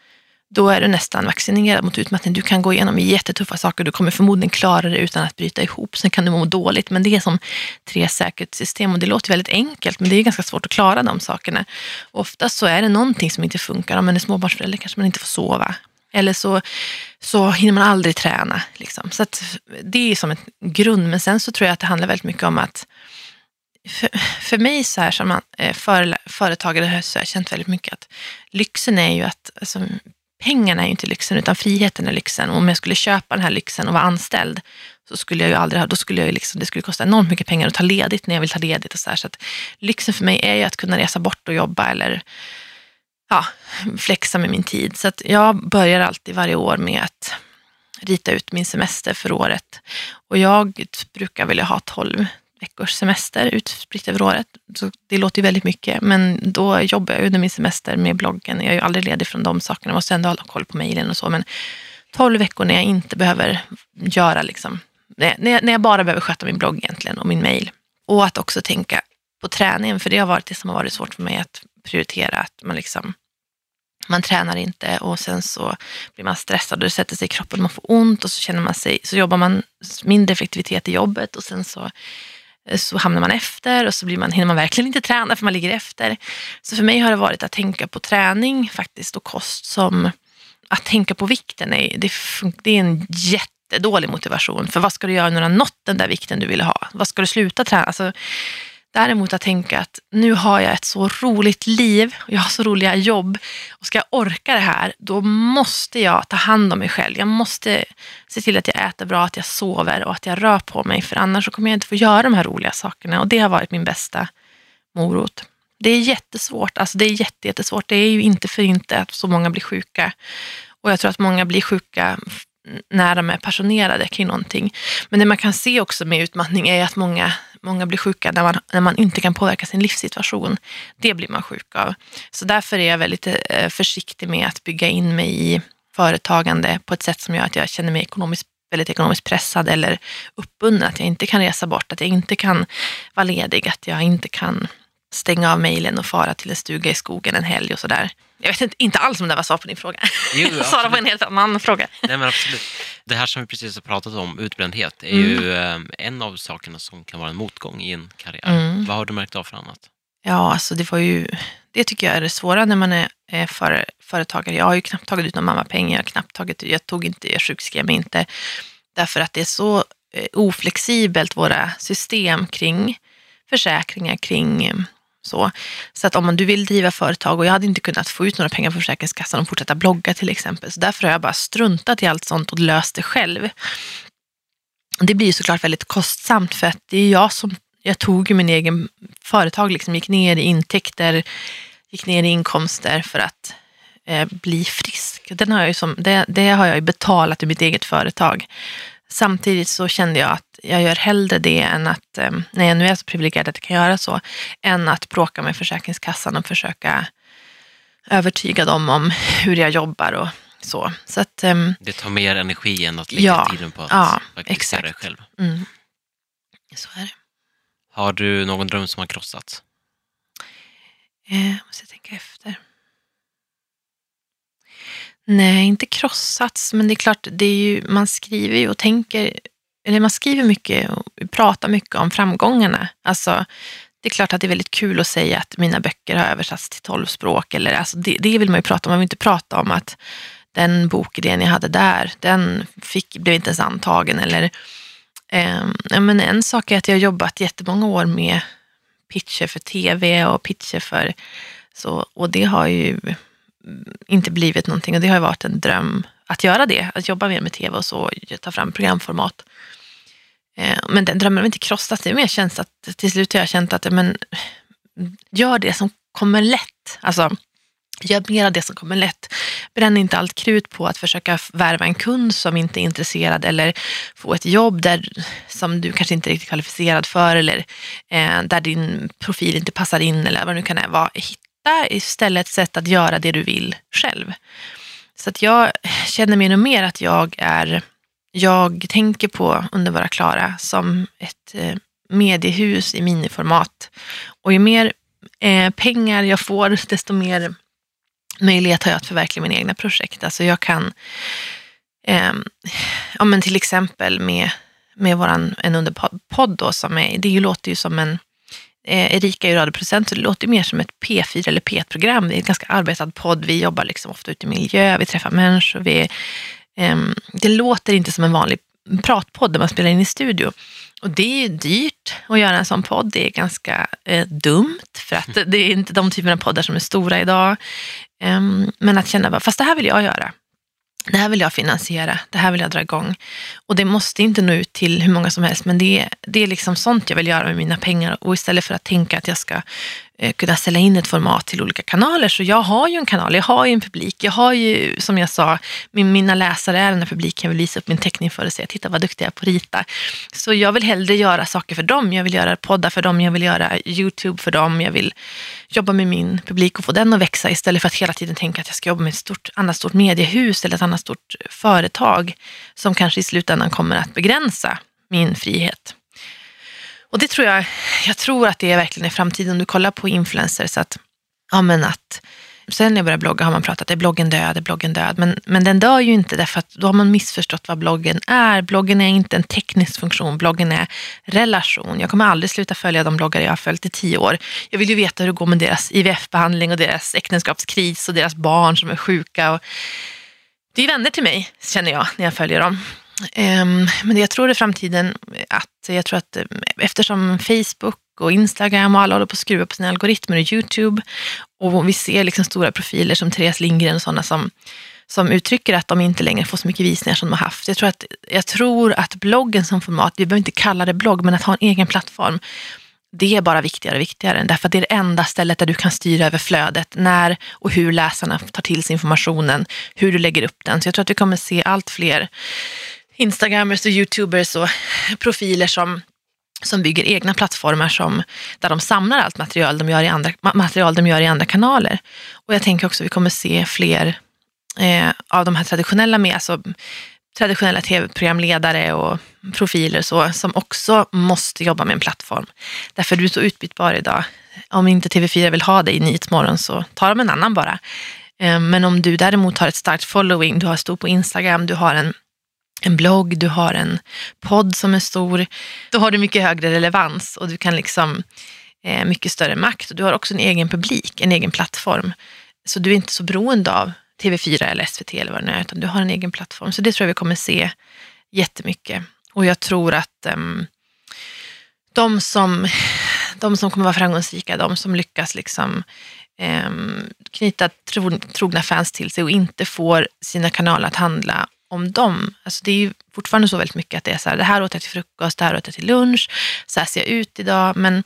då är du nästan vaccinerad mot utmattning. Du kan gå igenom jättetuffa saker, du kommer förmodligen klara det utan att bryta ihop. Sen kan du må dåligt, men det är som tre säkerhetssystem och det låter väldigt enkelt, men det är ganska svårt att klara de sakerna. Oftast så är det någonting som inte funkar. Om man är småbarnsförälder kanske man inte får sova. Eller så, så hinner man aldrig träna. Liksom. Så att det är som en grund, men sen så tror jag att det handlar väldigt mycket om att för, för mig så här som eh, man, för, företagare så har jag känt väldigt mycket att lyxen är ju att, alltså, pengarna är ju inte lyxen utan friheten är lyxen. Och om jag skulle köpa den här lyxen och vara anställd så skulle jag ju aldrig ha, då skulle jag ju liksom, det skulle kosta enormt mycket pengar att ta ledigt när jag vill ta ledigt och så här. Så att lyxen för mig är ju att kunna resa bort och jobba eller ja, flexa med min tid. Så att jag börjar alltid varje år med att rita ut min semester för året. Och jag brukar vilja ha 12 veckors semester utspritt över året. Så det låter ju väldigt mycket, men då jobbar jag under min semester med bloggen. Jag är ju aldrig ledig från de sakerna, jag måste ändå ha koll på mejlen och så. Men 12 veckor när jag inte behöver göra, liksom, när jag, när jag bara behöver sköta min blogg egentligen och min mejl. Och att också tänka på träningen, för det har varit det som har varit svårt för mig att prioritera. Att man liksom man tränar inte och sen så blir man stressad och det sätter sig i kroppen, man får ont och så känner man sig, så jobbar man mindre effektivitet i jobbet och sen så, Eh, så hamnar man efter och så blir man, hinner man verkligen inte träna för man ligger efter. Så för mig har det varit att tänka på träning faktiskt och kost som att tänka på vikten. Är, det, fun- det är en jättedålig motivation. För vad ska du göra när du har nått den där vikten du ville ha? Vad ska du sluta träna? Alltså, Däremot att tänka att nu har jag ett så roligt liv jag har så roliga jobb och ska jag orka det här, då måste jag ta hand om mig själv. Jag måste se till att jag äter bra, att jag sover och att jag rör på mig, för annars så kommer jag inte få göra de här roliga sakerna och det har varit min bästa morot. Det är jättesvårt, alltså det är jätte, jättesvårt. Det är ju inte för inte att så många blir sjuka och jag tror att många blir sjuka när de är passionerade kring någonting. Men det man kan se också med utmattning är att många, många blir sjuka när man, när man inte kan påverka sin livssituation. Det blir man sjuk av. Så därför är jag väldigt eh, försiktig med att bygga in mig i företagande på ett sätt som gör att jag känner mig ekonomiskt, väldigt ekonomiskt pressad eller uppbunden. Att jag inte kan resa bort, att jag inte kan vara ledig, att jag inte kan stänga av mejlen och fara till en stuga i skogen en helg och sådär. Jag vet inte, inte alls om det var svar på din fråga. Jo, Jag svarar på en helt annan fråga. Nej, men absolut. Det här som vi precis har pratat om, utbrändhet, är Mm. ju eh, en av sakerna som kan vara en motgång i en karriär. Mm. Vad har du märkt av för annat? Ja, alltså det var ju, det tycker jag är det svåra när man är, är för, företagare. Jag har ju knappt tagit ut någon mammapeng, jag har knappt tagit, jag tog inte, jag sjukskrev mig inte. Därför att det är så eh, oflexibelt, våra system kring försäkringar, kring eh, så. Så att om man, du vill driva företag och jag hade inte kunnat få ut några pengar från Försäkringskassan och fortsätta blogga till exempel. Så därför har jag bara struntat i allt sånt och löst det själv. Det blir ju såklart väldigt kostsamt för att det är jag som, jag tog ju min egen företag, liksom gick ner i intäkter, gick ner i inkomster för att eh, bli frisk. Den har jag ju som, det, det har jag ju betalat i mitt eget företag. Samtidigt så kände jag att jag gör hellre det än att, eh, när jag nu är så privilegierad att jag kan göra så, än att bråka med Försäkringskassan och försöka övertyga dem om hur jag jobbar och så. Så att, ehm, Det tar mer energi än att lägga Ja, tiden på att ja, göra det själv. mm, så är det. Har du någon dröm som har krossats? Eh, måste jag tänka efter. Nej, inte krossats, men det är klart, det är ju, man skriver ju och tänker, eller man skriver mycket och pratar mycket om framgångarna. Alltså, det är klart att det är väldigt kul att säga att mina böcker har översatts till tolv språk. Eller, alltså, det, det vill man ju prata om. Man vill inte prata om att den bokidén jag hade där, den fick, blev inte ens antagen. Eller, eh, men en sak är att jag har jobbat jättemånga år med pitcher för tv och pitcher för så, och det har ju inte blivit någonting och det har ju varit en dröm att göra det, att jobba mer med tv och så, ta fram programformat. Eh, men den drömmen har inte krossats, det är mer känns att till slut har jag känt att men, gör det som kommer lätt. Alltså, gör mer av det som kommer lätt. Bränn inte allt krut på att försöka värva en kund som inte är intresserad eller få ett jobb där, som du kanske inte är riktigt kvalificerad för eller eh, där din profil inte passar in eller vad det nu kan vara. Hitta istället sätt att göra det du vill själv. Så att jag känner mer och mer att jag är, jag tänker på Underbara Klara som ett eh, mediehus i miniformat. Och ju mer eh, pengar jag får, desto mer möjlighet har jag att förverkliga mina egna projekt. Alltså jag kan, eh, ja men till exempel med, med våran En Underpodd då som är, det låter ju som en, eh, Erika är ju radioproducent så det låter mer som ett P4 eller P1-program. Det är en ganska arbetad podd, vi jobbar liksom ofta ute i miljö, vi träffar människor, vi, ehm, det låter inte som en vanlig pratpodd där man spelar in i studio. Och det är ju dyrt att göra en sån podd. Det är ganska eh, dumt för att det är inte de typerna av poddar som är stora idag. Ehm, men att känna, fast det här vill jag göra. Det här vill jag finansiera, det här vill jag dra igång. Och det måste inte nå ut till hur många som helst, men det är, det är liksom sånt jag vill göra med mina pengar. Och istället för att tänka att jag ska Eh, kunna sälja in ett format till olika kanaler, så jag har ju en kanal, jag har ju en publik, jag har ju, som jag sa, min, mina läsare är den här publiken, jag vill visa upp min teckning för att säga, titta vad duktig jag är på att rita. Så jag vill hellre göra saker för dem, jag vill göra poddar för dem, jag vill göra YouTube för dem, jag vill jobba med min publik och få den att växa istället för att hela tiden tänka att jag ska jobba med ett stort, annat stort mediehus eller ett annat stort företag som kanske i slutändan kommer att begränsa min frihet. Och det tror jag, jag tror att det är verkligen i framtiden. Om du kollar på influencers, att, ja men att Sen när jag började blogga har man pratat, är bloggen död, är bloggen död? Men, men den dör ju inte därför att då har man missförstått vad bloggen är. Bloggen är inte en teknisk funktion, bloggen är relation. Jag kommer aldrig sluta följa de bloggare jag har följt i tio år. Jag vill ju veta hur det går med deras IVF-behandling och deras äktenskapskris och deras barn som är sjuka. Och det är vänner till mig, känner jag, när jag följer dem. Ehm, men jag tror i framtiden att jag tror att eh, eftersom Facebook och Instagram och alla håller på att skruva på sina algoritmer och YouTube och vi ser liksom stora profiler som Therese Lindgren och sådana som, som uttrycker att de inte längre får så mycket visningar som de har haft. Jag tror, att, jag tror att bloggen som format, vi behöver inte kalla det blogg, men att ha en egen plattform, det är bara viktigare och viktigare. Därför att det är det enda stället där du kan styra över flödet, när och hur läsarna tar till sig informationen, hur du lägger upp den. Så jag tror att vi kommer se allt fler Instagrammers och Youtubers och profiler som, som bygger egna plattformar som, där de samlar allt material de, gör i andra, material de gör i andra kanaler. Och jag tänker också att vi kommer se fler eh, av de här traditionella, med, alltså, traditionella tv-programledare och profiler så, som också måste jobba med en plattform. Därför du är så utbytbar idag. om inte TV4 vill ha dig i Nyhetsmorgon så tar de en annan bara. Eh, Men om du däremot har ett starkt following, du har stor på Instagram, du har en, en blogg, du har en podd som är stor, då har du mycket högre relevans och du kan liksom eh, mycket större makt. Och du har också en egen publik, en egen plattform. Så du är inte så beroende av TV4 eller SVT eller vad det nu är, utan du har en egen plattform. Så det tror jag vi kommer se jättemycket. Och jag tror att eh, de, som, de som kommer vara framgångsrika, de som lyckas liksom ehm, knyta trogna fans till sig och inte får sina kanaler att handla om dem. Alltså det är ju fortfarande så väldigt mycket att det är så här, det här åt jag till frukost, det här åt jag till lunch, så här ser jag ut idag. Men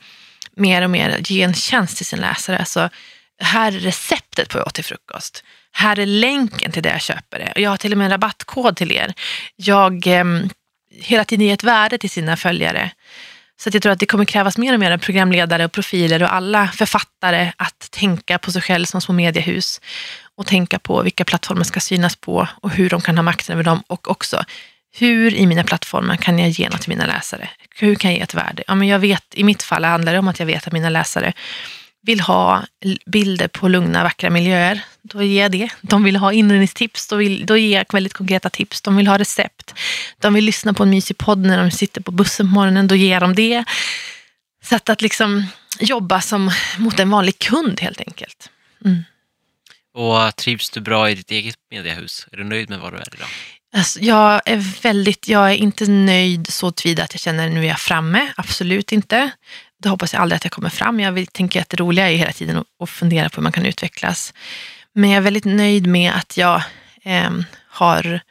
mer och mer ge en tjänst till sin läsare. Alltså, här är receptet på vad jag åt till frukost. Här är länken till det jag köper det. Jag har till och med en rabattkod till er. Jag eh, hela tiden ger ett värde till sina följare. Så att jag tror att det kommer krävas mer och mer av programledare och profiler och alla författare att tänka på sig själv som små mediehus och tänka på vilka plattformar ska synas på och hur de kan ha makten över dem och också hur i mina plattformar kan jag ge något till mina läsare? Hur kan jag ge ett värde? Ja, men jag vet, I mitt fall handlar det om att jag vet att mina läsare vill ha bilder på lugna, vackra miljöer. Då ger jag det. De vill ha inredningstips. Då, vill, då ger jag väldigt konkreta tips. De vill ha recept. De vill lyssna på en mysig podd när de sitter på bussen på morgonen. Då ger jag dem det. Så att, att liksom jobba som mot en vanlig kund helt enkelt. Mm. Och trivs du bra i ditt eget mediehus? Är du nöjd med vad du är idag? Alltså, jag är väldigt, jag är inte nöjd så tillvida att jag känner nu är jag framme. Absolut inte. Det hoppas jag aldrig att jag kommer fram. Jag vill, tänker att det roliga är hela tiden att, fundera på hur man kan utvecklas. Men jag är väldigt nöjd med att jag eh, har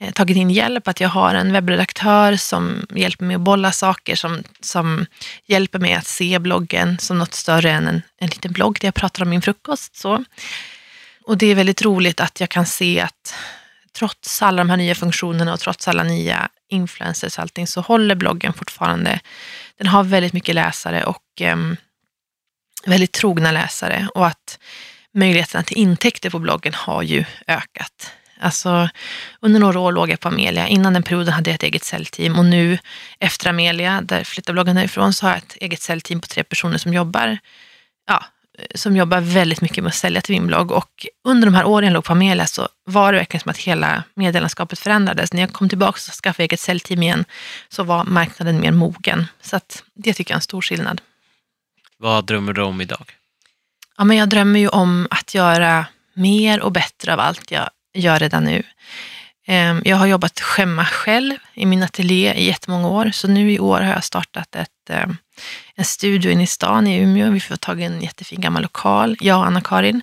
eh, tagit in hjälp, att jag har en webbredaktör som hjälper mig att bolla saker, som, som hjälper mig att se bloggen som något större än en, en liten blogg där jag pratar om min frukost. Så. Och det är väldigt roligt att jag kan se att trots alla de här nya funktionerna och trots alla nya influencers och allting så håller bloggen fortfarande. Den har väldigt mycket läsare och eh, väldigt trogna läsare och att möjligheterna till intäkter på bloggen har ju ökat. Alltså, under några år låg jag på Amelia. Innan den perioden hade jag ett eget säljteam och nu efter Amelia, där flyttar bloggen därifrån, så har jag ett eget säljteam på tre personer som jobbar ja, som jobbar väldigt mycket med att sälja till min blogg. Och under de här åren jag låg på Amelia så var det verkligen som att hela medielandskapet förändrades. När jag kom tillbaka och skaffade eget säljteam igen så var marknaden mer mogen. Så det tycker jag är en stor skillnad. Vad drömmer du om idag? Ja, men jag drömmer ju om att göra mer och bättre av allt jag gör redan nu. Ehm, jag har jobbat skämma själv i min ateljé i jättemånga år, så nu i år har jag startat ett, ehm, en studio inne i stan i Umeå. Vi får tag i en jättefin gammal lokal, jag och Anna-Karin.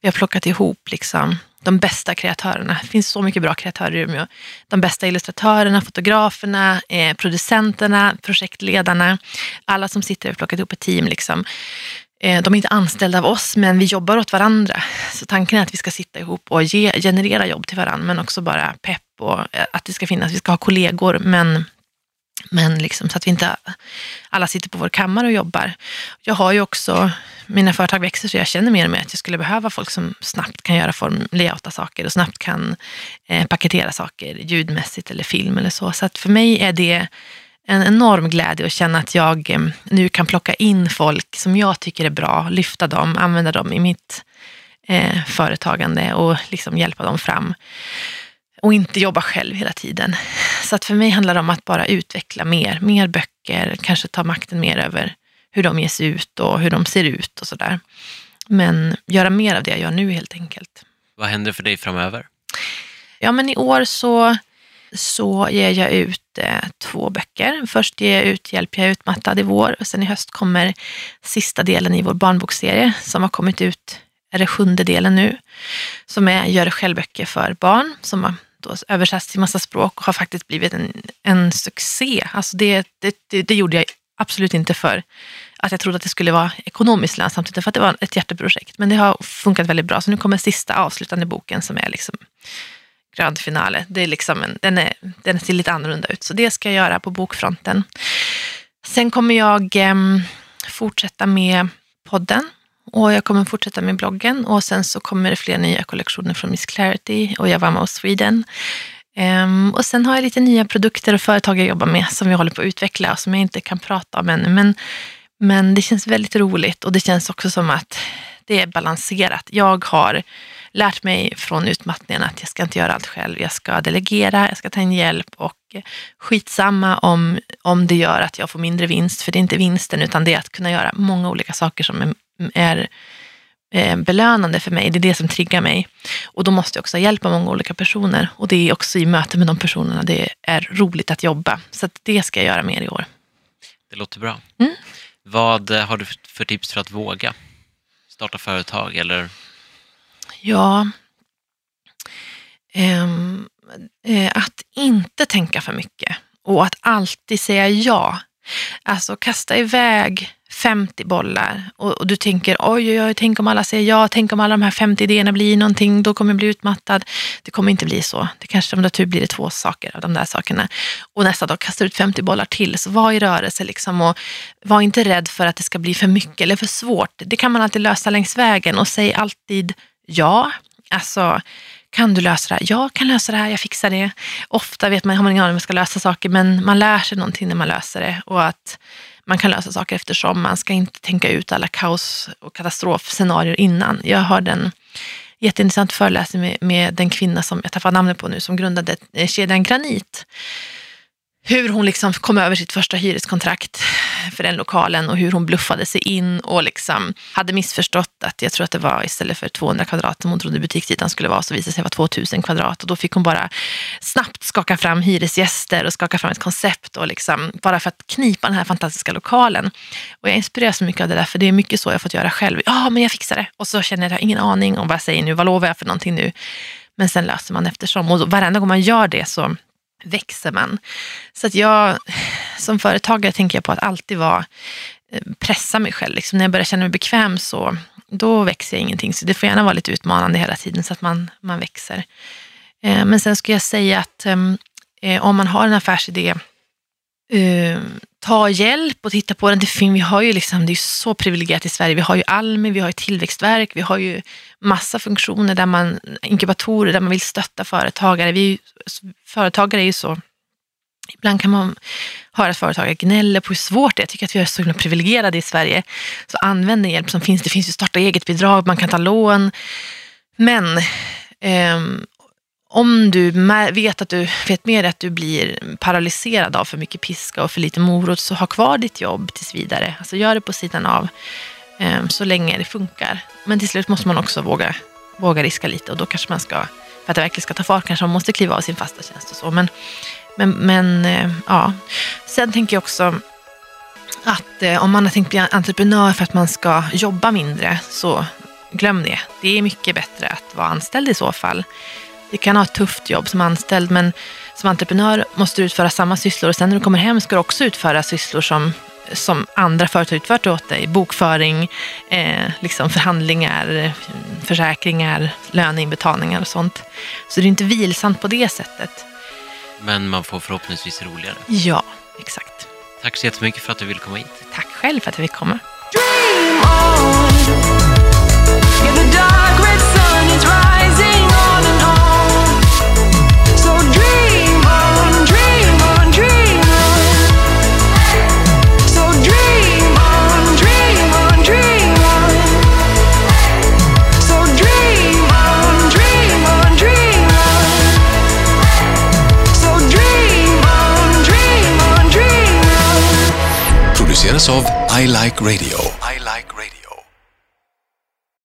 Vi har plockat ihop liksom de bästa kreatörerna. Det finns så mycket bra kreatörer i Umeå. De bästa illustratörerna, fotograferna, eh, producenterna, projektledarna. Alla som sitter, vi har plockat ihop ett team. Liksom. Eh, de är inte anställda av oss, men vi jobbar åt varandra. Så tanken är att vi ska sitta ihop och ge, generera jobb till varandra, men också bara pepp och eh, att det ska finnas, vi ska ha kollegor, men, men liksom, så att vi inte alla sitter på vår kammare och jobbar. Jag har ju också, mina företag växer så jag känner mer och mer att jag skulle behöva folk som snabbt kan göra form, layouta saker och snabbt kan eh, paketera saker ljudmässigt eller film eller så. Så att för mig är det en enorm glädje att känna att jag nu kan plocka in folk som jag tycker är bra, lyfta dem, använda dem i mitt eh, företagande och liksom hjälpa dem fram. Och inte jobba själv hela tiden. Så att för mig handlar det om att bara utveckla mer, mer böcker, kanske ta makten mer över hur de ges ut och hur de ser ut och sådär. Men göra mer av det jag gör nu helt enkelt. Vad händer för dig framöver? Ja, men i år så, så ger jag ut eh, två böcker. Först ger jag ut Hjälp jag är utmattad i vår och sen i höst kommer sista delen i vår barnbokserie som har kommit ut, är det sjunde delen nu, som är Gör det själv-böcker för barn som har då översatts till massa språk och har faktiskt blivit en, en succé. Alltså det, det, det, det gjorde jag absolut inte för att jag trodde att det skulle vara ekonomiskt lönsamt, utan för att det var ett hjärteprojekt. Men det har funkat väldigt bra. Så nu kommer sista avslutande boken som är liksom grand finale. Det är liksom en, den, är, den ser lite annorlunda ut, så det ska jag göra på bokfronten. Sen kommer jag eh, fortsätta med podden och jag kommer fortsätta med bloggen och sen så kommer det fler nya kollektioner från Miss Clarity och Javama Sweden. Um, och sen har jag lite nya produkter och företag jag jobbar med som jag håller på att utveckla och som jag inte kan prata om ännu. Men, Men det känns väldigt roligt och det känns också som att det är balanserat. Jag har lärt mig från utmattningen att jag ska inte göra allt själv. Jag ska delegera, jag ska ta in hjälp och skitsamma om, om det gör att jag får mindre vinst. För det är inte vinsten utan det är att kunna göra många olika saker som är, är eh, belönande för mig. Det är det som triggar mig. Och då måste jag också ha hjälp av många olika personer. Och det är också i möte med de personerna det är roligt att jobba. Så att det ska jag göra mer i år. Det låter bra. Mm. Vad har du för tips för att våga starta företag eller Ja, ehm, eh, att inte tänka för mycket och att alltid säga ja. Alltså kasta iväg 50 bollar och, och du tänker oj, oj, oj, tänk om alla säger ja, tänk om alla de här 50 idéerna blir någonting, då kommer jag bli utmattad. Det kommer inte bli så. Det kanske om det tur blir det två saker av de där sakerna. Och nästa dag kastar du ut 50 bollar till, så var i rörelse liksom och var inte rädd för att det ska bli för mycket eller för svårt. Det kan man alltid lösa längs vägen och säg alltid ja. Alltså, kan du lösa det här? Jag kan lösa det här, jag fixar det. Ofta vet man, har man ingen aning om man ska lösa saker, men man lär sig någonting när man löser det. Och att man kan lösa saker eftersom man ska inte tänka ut alla kaos och katastrofscenarier innan. Jag hörde en jätteintressant föreläsning med, med den kvinna som jag tappar namnet på nu, som grundade eh, kedjan Granit. Hur hon liksom kom över sitt första hyreskontrakt för den lokalen och hur hon bluffade sig in och liksom hade missförstått att jag tror att det var istället för 200 kvadrat som hon trodde butiksytan skulle vara så visade det sig vara 2000 kvadrat och då fick hon bara snabbt skaka fram hyresgäster och skaka fram ett koncept och liksom bara för att knipa den här fantastiska lokalen. Och jag inspireras så mycket av det där för det är mycket så jag fått göra själv. Ja, men jag fixar det. Och så känner jag att jag har ingen aning om vad jag säger nu, vad lovar jag för någonting nu? Men sen löser man eftersom och varenda gång man gör det så växer man. Så att jag som företagare tänker jag på att alltid vara, eh, pressa mig själv. Liksom när jag börjar känna mig bekväm så då växer jag ingenting. Så det får gärna vara lite utmanande hela tiden så att man, man växer. Eh, men sen skulle jag säga att ehm, eh, om man har en affärsidé, eh, ta hjälp och titta på den. Det, fin- vi har ju liksom, det är så privilegierat i Sverige. Vi har ju Almi, vi har ju Tillväxtverk, vi har ju massa funktioner där man, inkubatorer där man vill stötta företagare. Vi, företagare är ju så, ibland kan man höra att företagare gnäller på hur svårt det är. Jag tycker att vi är så himla privilegierade i Sverige. Så använd den hjälp som finns. Det finns ju starta eget-bidrag, man kan ta lån. Men eh, om du vet att du vet mer att du blir paralyserad av för mycket piska och för lite morot, så ha kvar ditt jobb tills vidare. Alltså gör det på sidan av ehm, så länge det funkar. Men till slut måste man också våga, våga riska lite och då kanske man ska, för att det verkligen ska ta fart, kanske man måste kliva av sin fasta tjänst och så. Men, men, men eh, ja, sen tänker jag också att eh, om man har tänkt bli entreprenör för att man ska jobba mindre, så glöm det. Det är mycket bättre att vara anställd i så fall. Du kan ha ett tufft jobb som anställd, men som entreprenör måste du utföra samma sysslor och sen när du kommer hem ska du också utföra sysslor som, som andra företag utfört åt dig. Bokföring, eh, liksom förhandlingar, försäkringar, löneinbetalningar och sånt. Så det är inte vilsamt på det sättet. men man får förhoppningsvis roligare. Ja, exakt. Tack så jättemycket för att du ville komma hit. Tack själv för att jag fick komma. of I Like Radio.